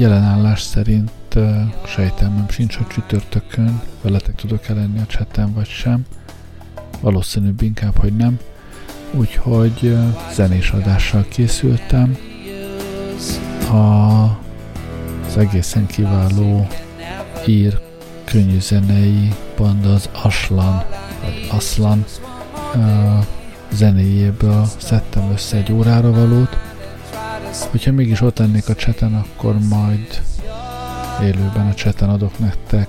Jelen állás szerint sejtelmem sincs, hogy csütörtökön veletek tudok lenni a cseten vagy sem. Valószínűbb inkább, hogy nem. Úgyhogy zenés adással készültem. A, az egészen kiváló ír könnyű könnyűzenei banda az Aslan, vagy Aslan zenéjéből szedtem össze egy órára valót, Hogyha mégis ott lennék a cseten, akkor majd élőben a cseten adok nektek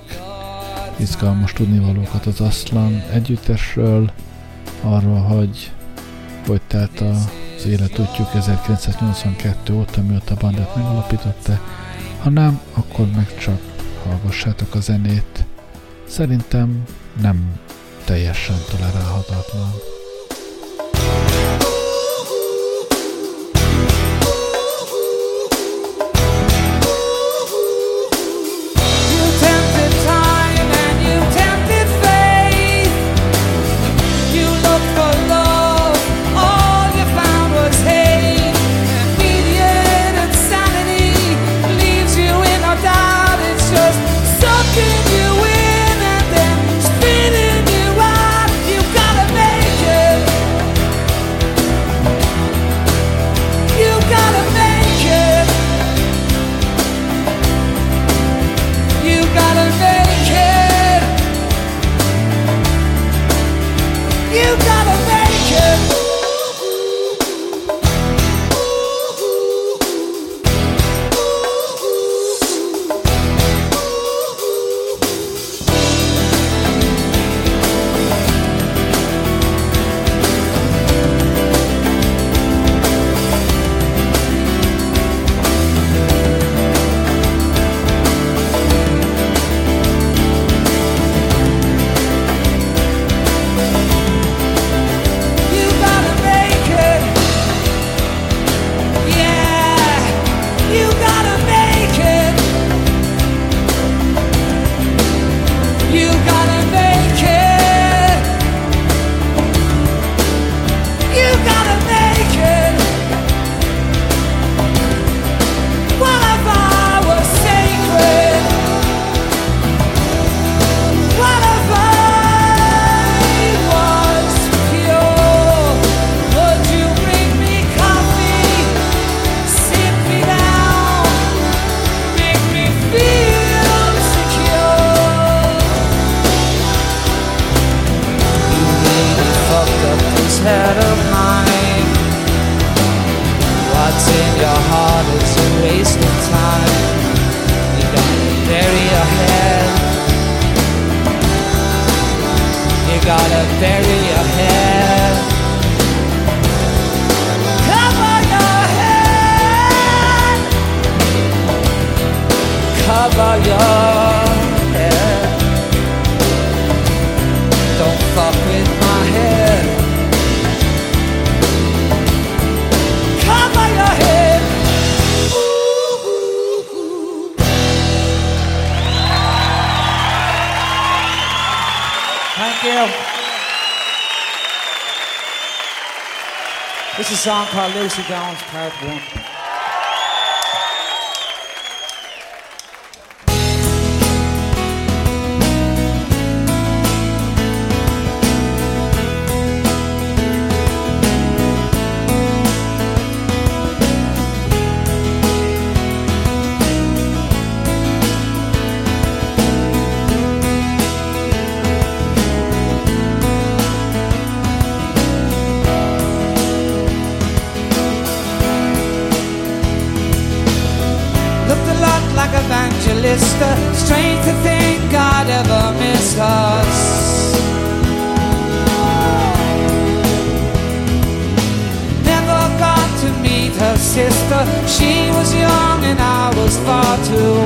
izgalmas tudnivalókat az Aszlan együttesről, arról, hogy hogy telt az életútjuk 1982 óta, mióta a bandát megalapította. Ha nem, akkor meg csak hallgassátok a zenét. Szerintem nem teljesen tolerálhatatlan. song called Lucy Jones Part 1. was far too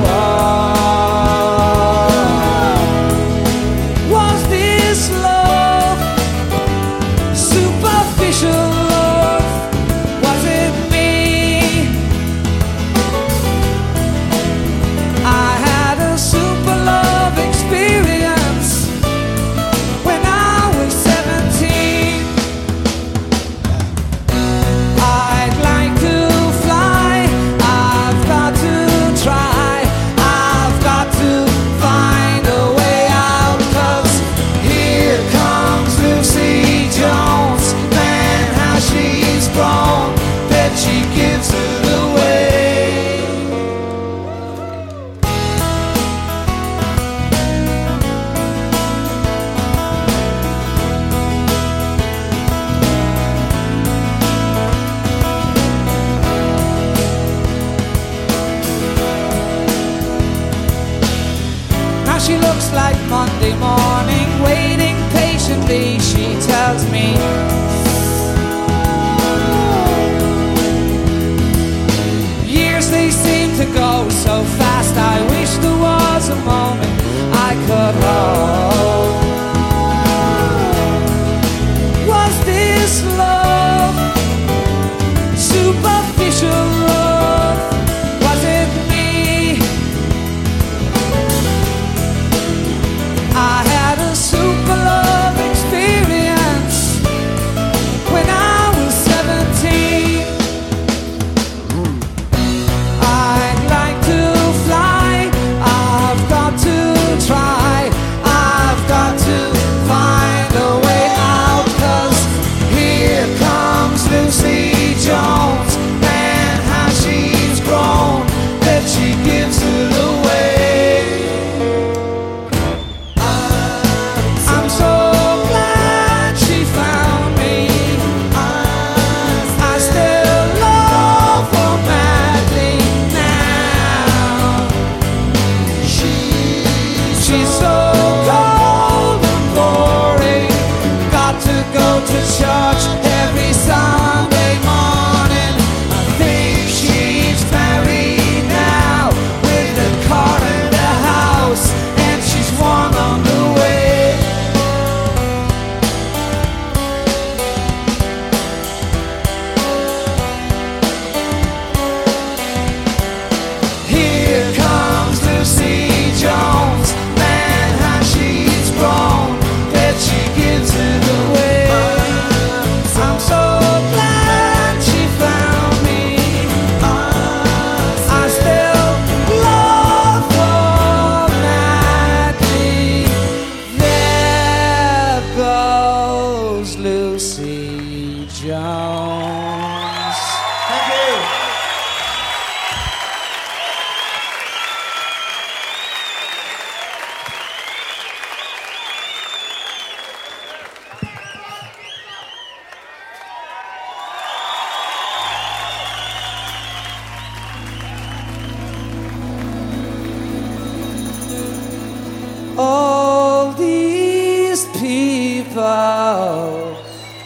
people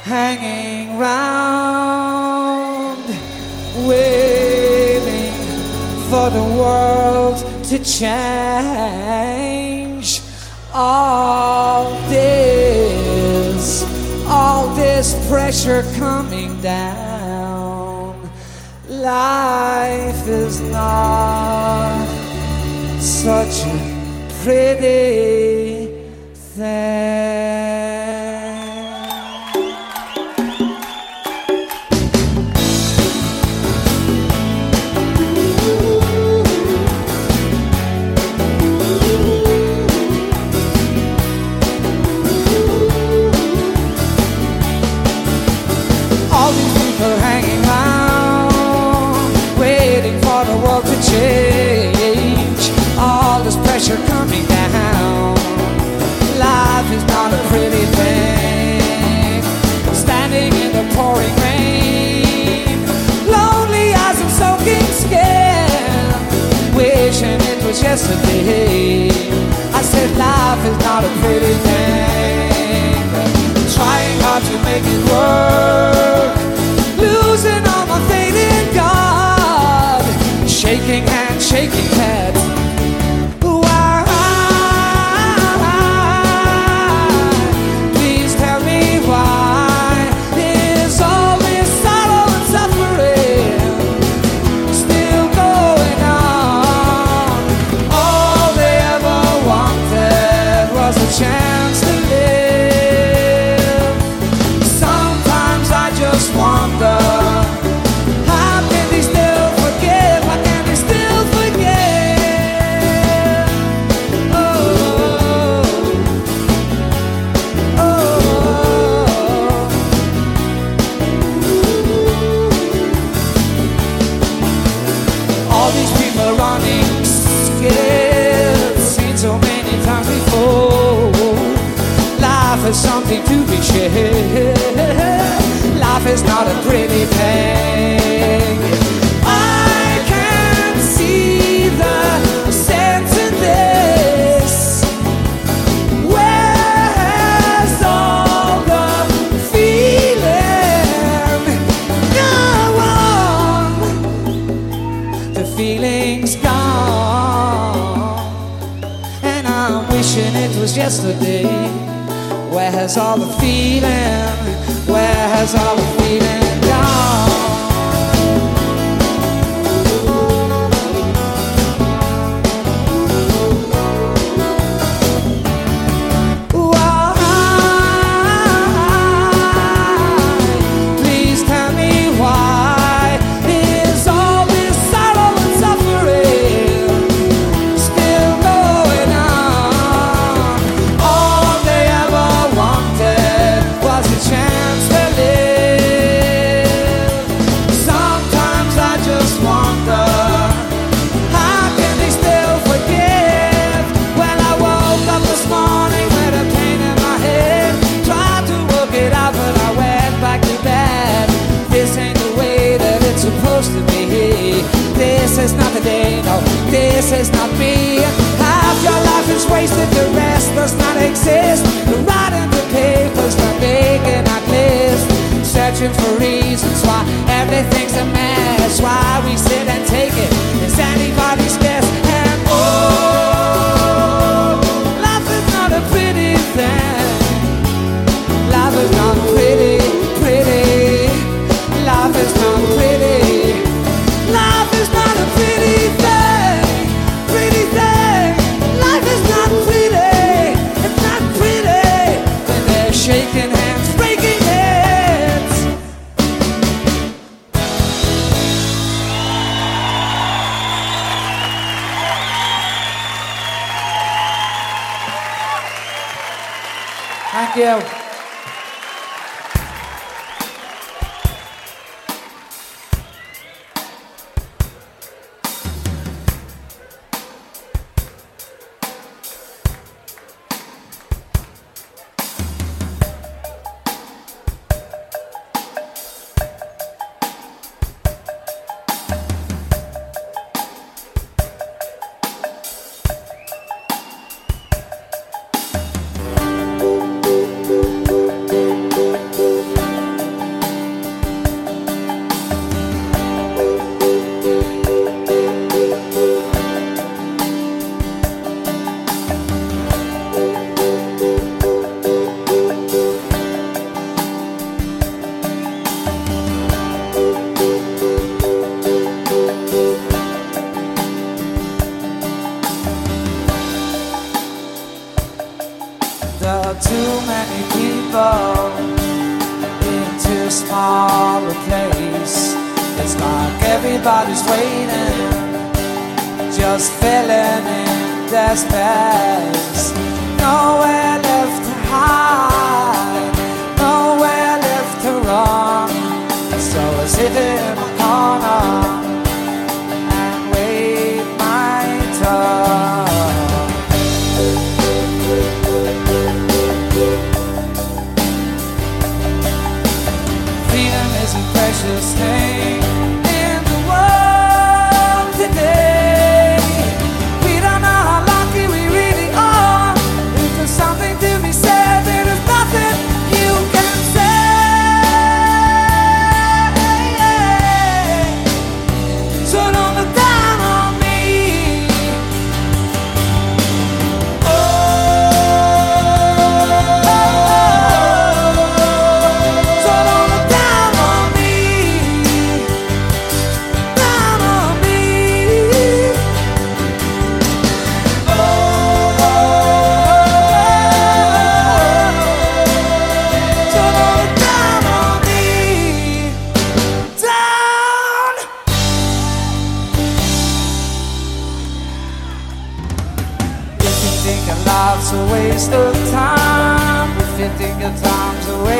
hanging round, waiting for the world to change. All this, all this pressure coming down. Life is not such a pretty thing. to be. I said life is not a pretty thing. I'm trying hard to make it work. Losing all my faith in God. Shaking and shaking why we say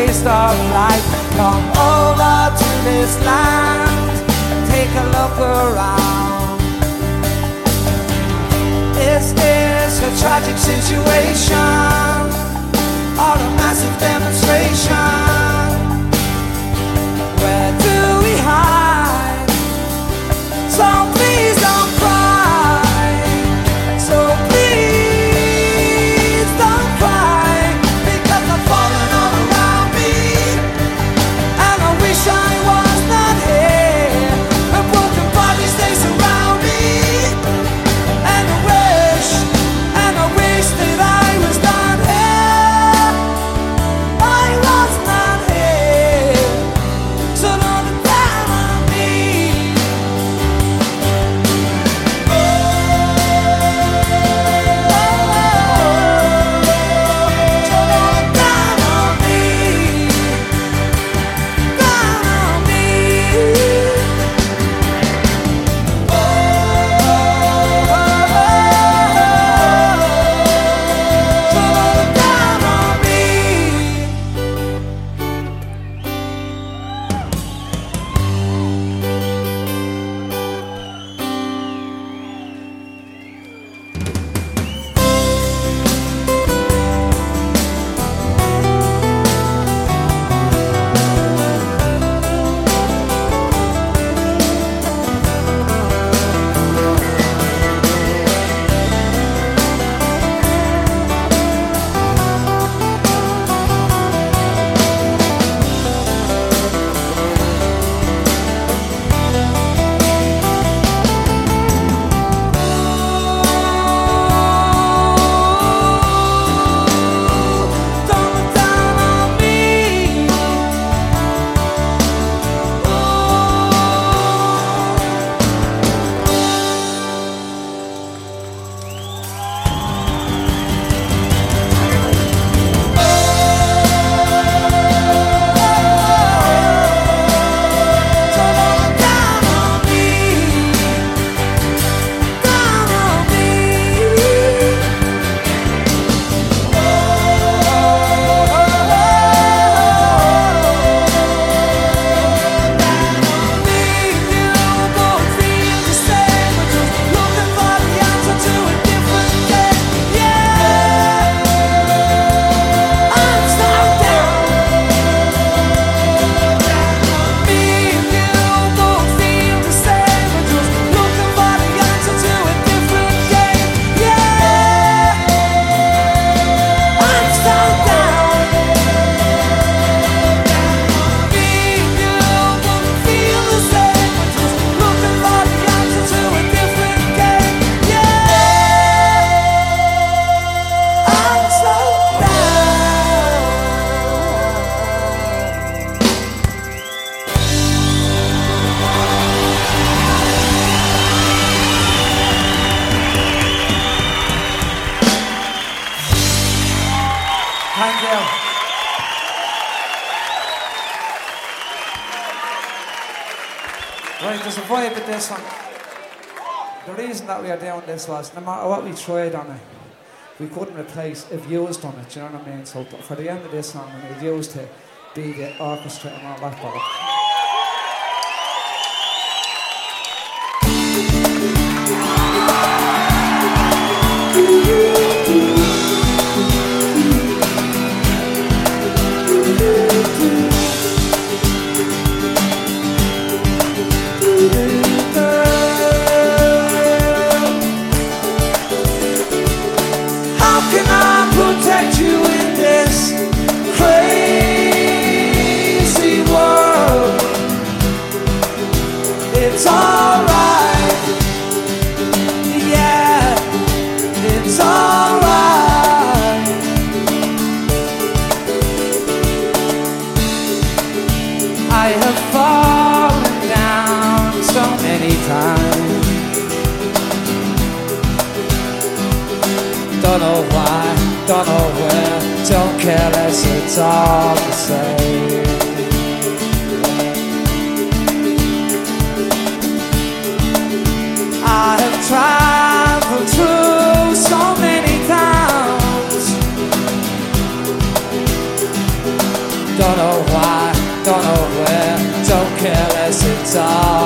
taste of life. Come over to this land and take a look around. Is this a tragic situation or a massive demonstration? Where do we hide? So there's a vibe with this one. The reason that we are doing this was no matter what we tried on it, we couldn't replace if you was done it, you know what I mean? So for the end of this song, we used to be the orchestra and all that. Why, don't know where, don't care less, it's all the same. I have traveled through so many towns. Don't know why, don't know where, don't care less, it's all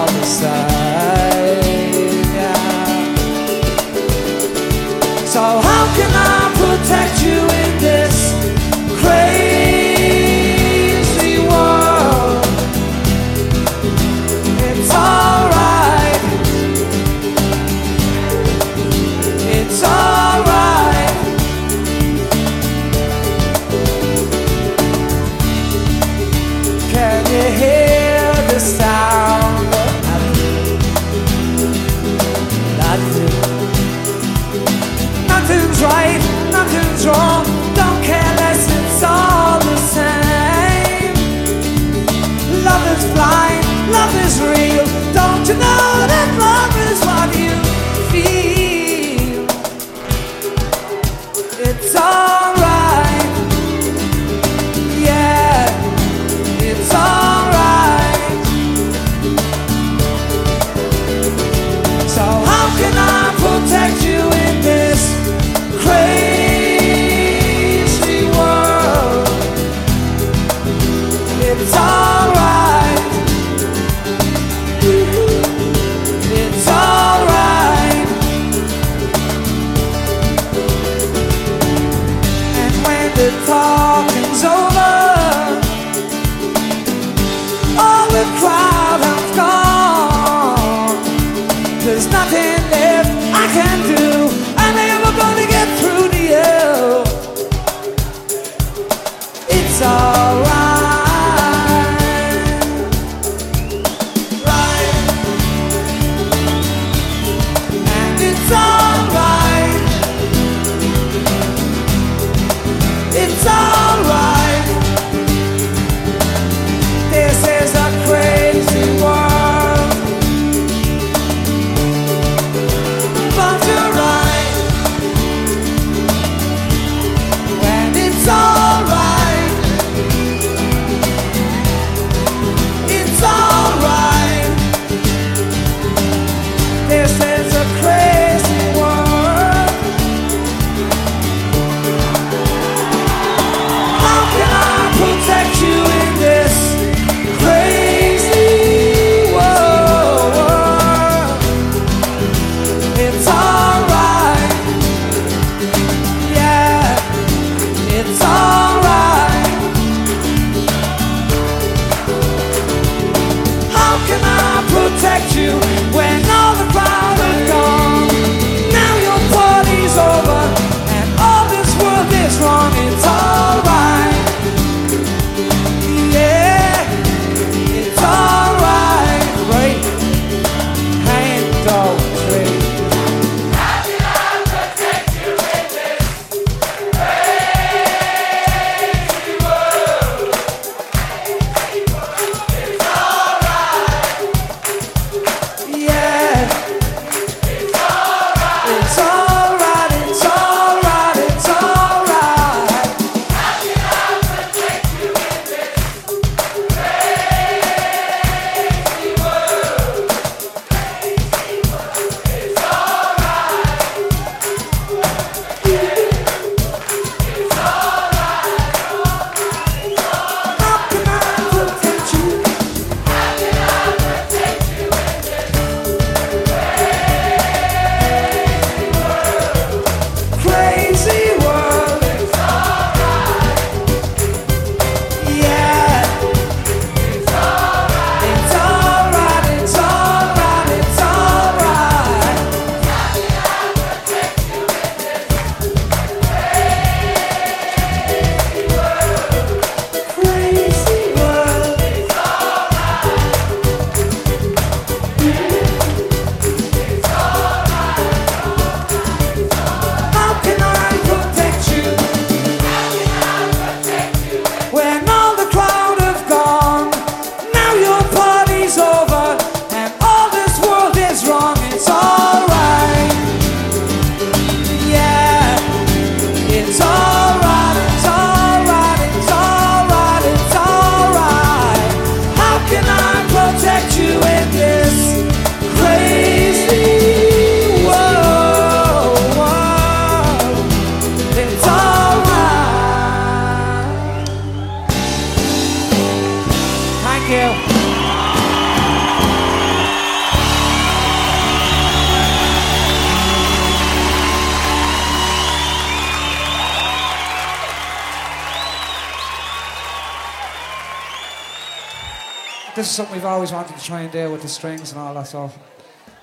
try and do with the strings and all that. So,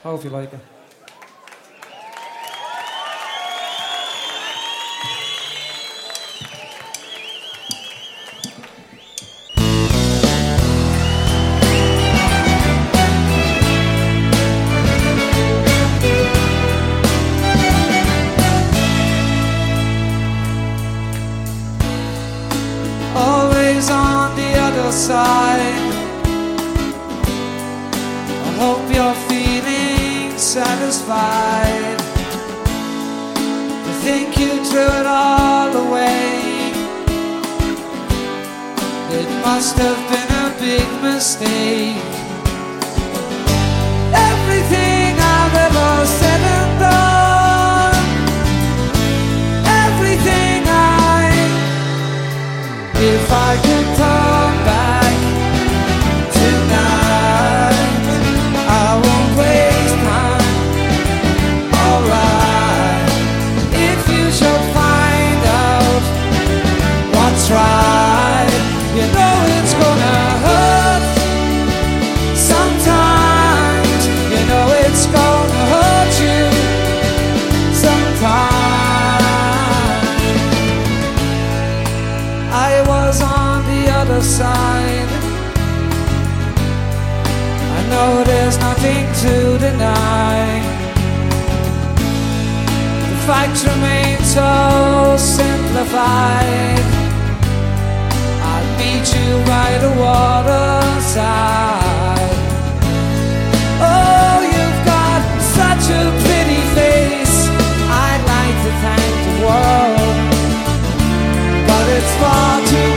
hope you like it. Always on the other side. Hope you're feeling satisfied. To think you threw it all away. It must have been a big mistake. Everything I've ever said and done. Everything I if I could turn to deny. The facts remain so simplified. I'd meet you by the waterside. Oh, you've got such a pretty face. I'd like to thank the world but it's far too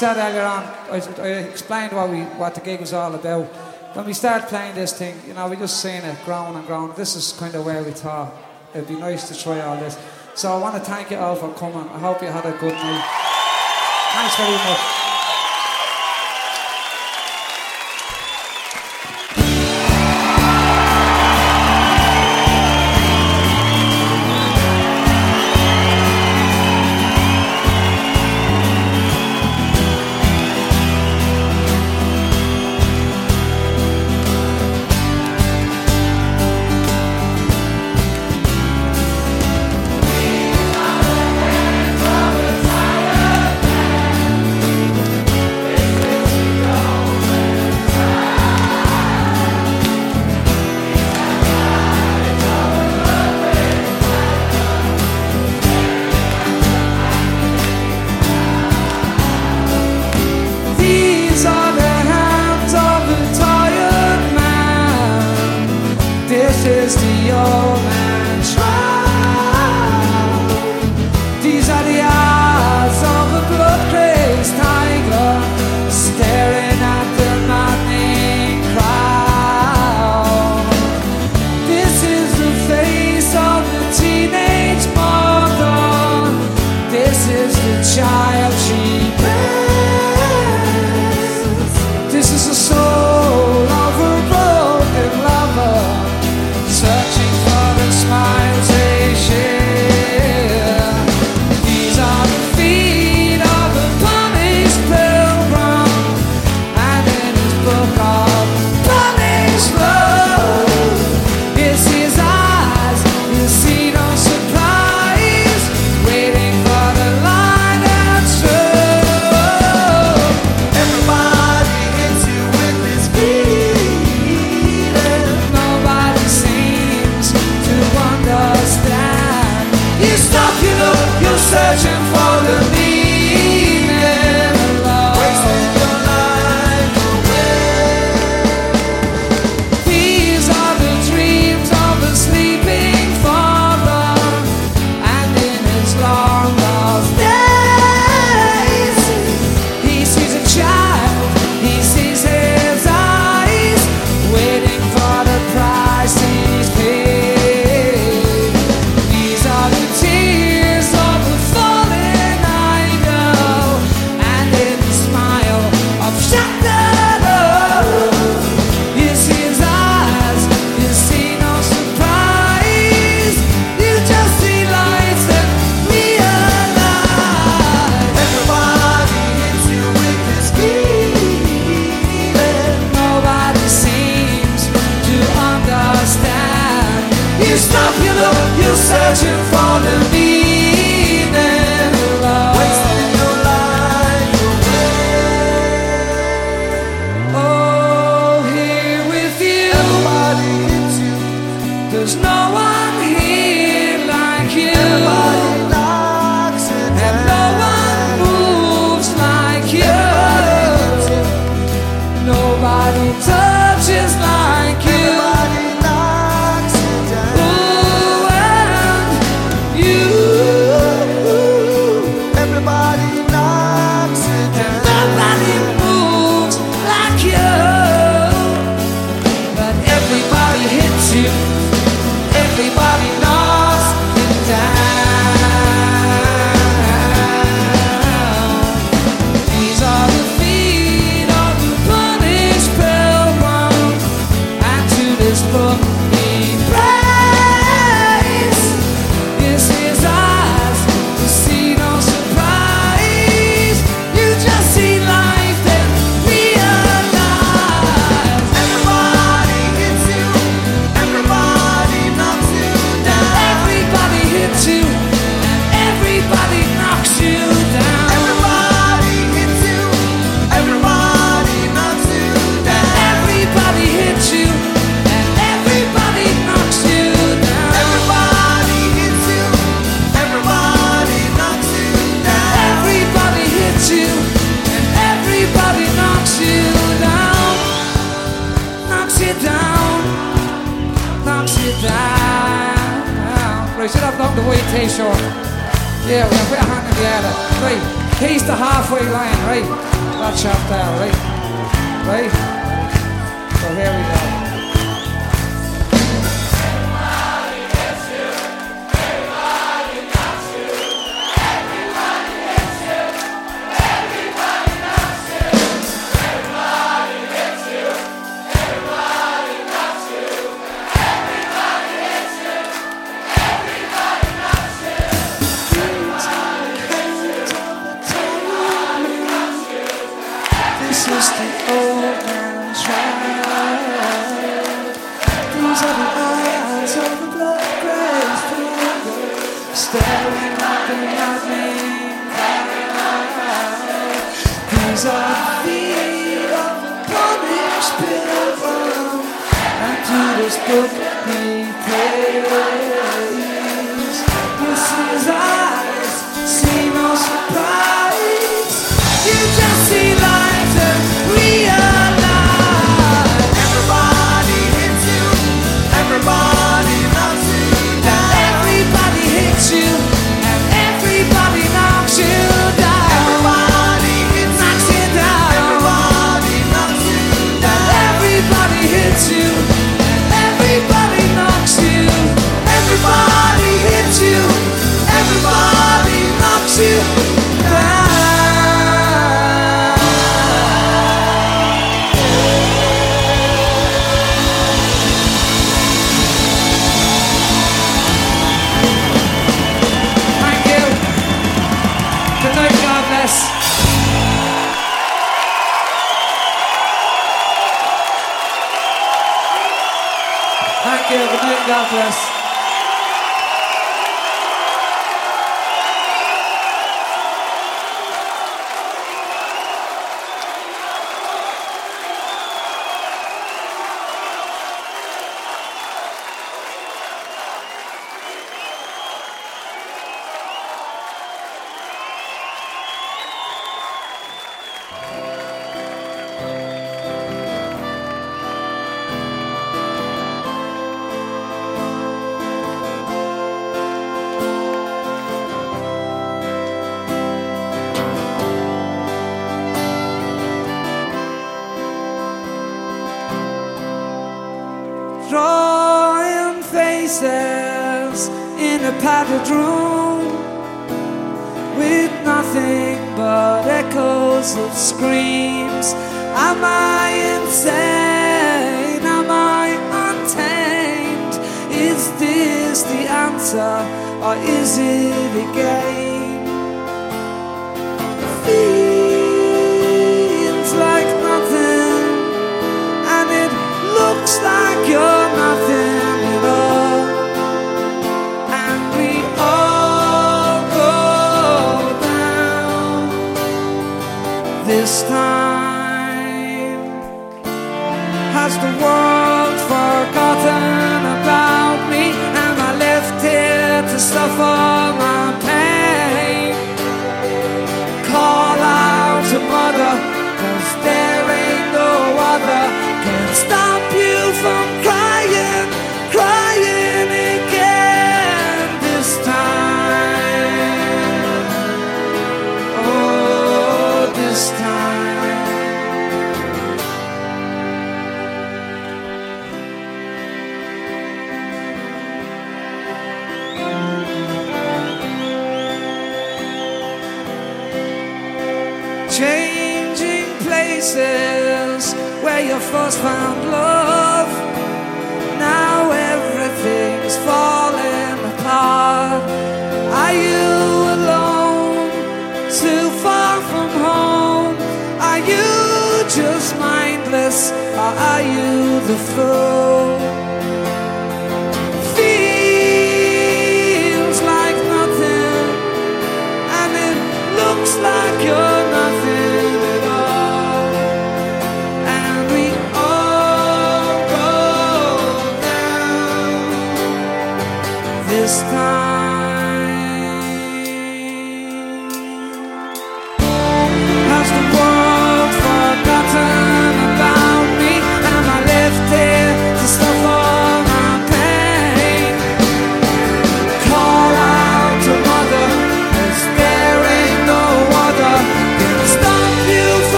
said earlier on, I, I explained what, we, what the gig was all about. When we started playing this thing, you know, we just seen it growing and growing. This is kind of where we thought it'd be nice to try all this. So I want to thank you all for coming. I hope you had a good night. Thanks very much.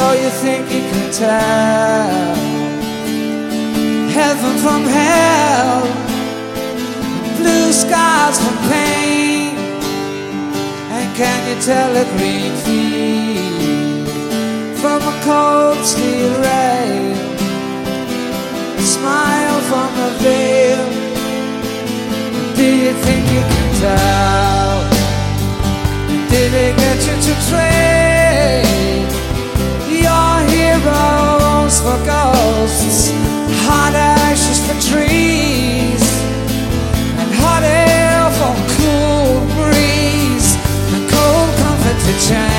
So you think you can tell heaven from hell, blue skies from pain, and can you tell a green field from a cold steel rail, a smile from a veil? Do you think you can tell? Did it get you to heroes for ghosts, hot ashes for trees, and hot air for cool breeze, and cold comfort to change?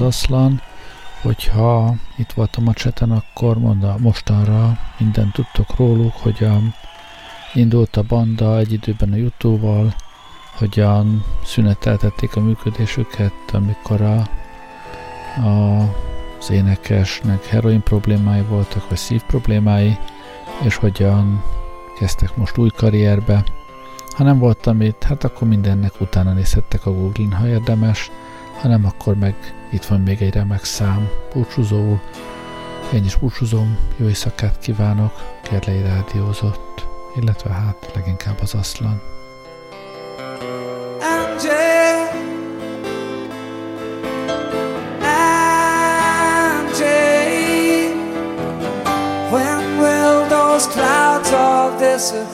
Az aszlan, hogyha itt voltam a cseten, akkor mondd mostanra mindent tudtok róluk, hogyan indult a banda egy időben a Youtube-val, hogyan szüneteltették a működésüket, amikor a, a, az énekesnek heroin problémái voltak, vagy szív problémái, és hogyan kezdtek most új karrierbe. Ha nem voltam itt, hát akkor mindennek utána nézhettek a Google-in, ha érdemes, ha nem, akkor meg itt van még egy remek szám. Búcsúzóul. Én is búcsúzom, jó éjszakát kívánok, Gerlei Rádiózott, illetve hát leginkább az aszlan. When will those clouds all disappear?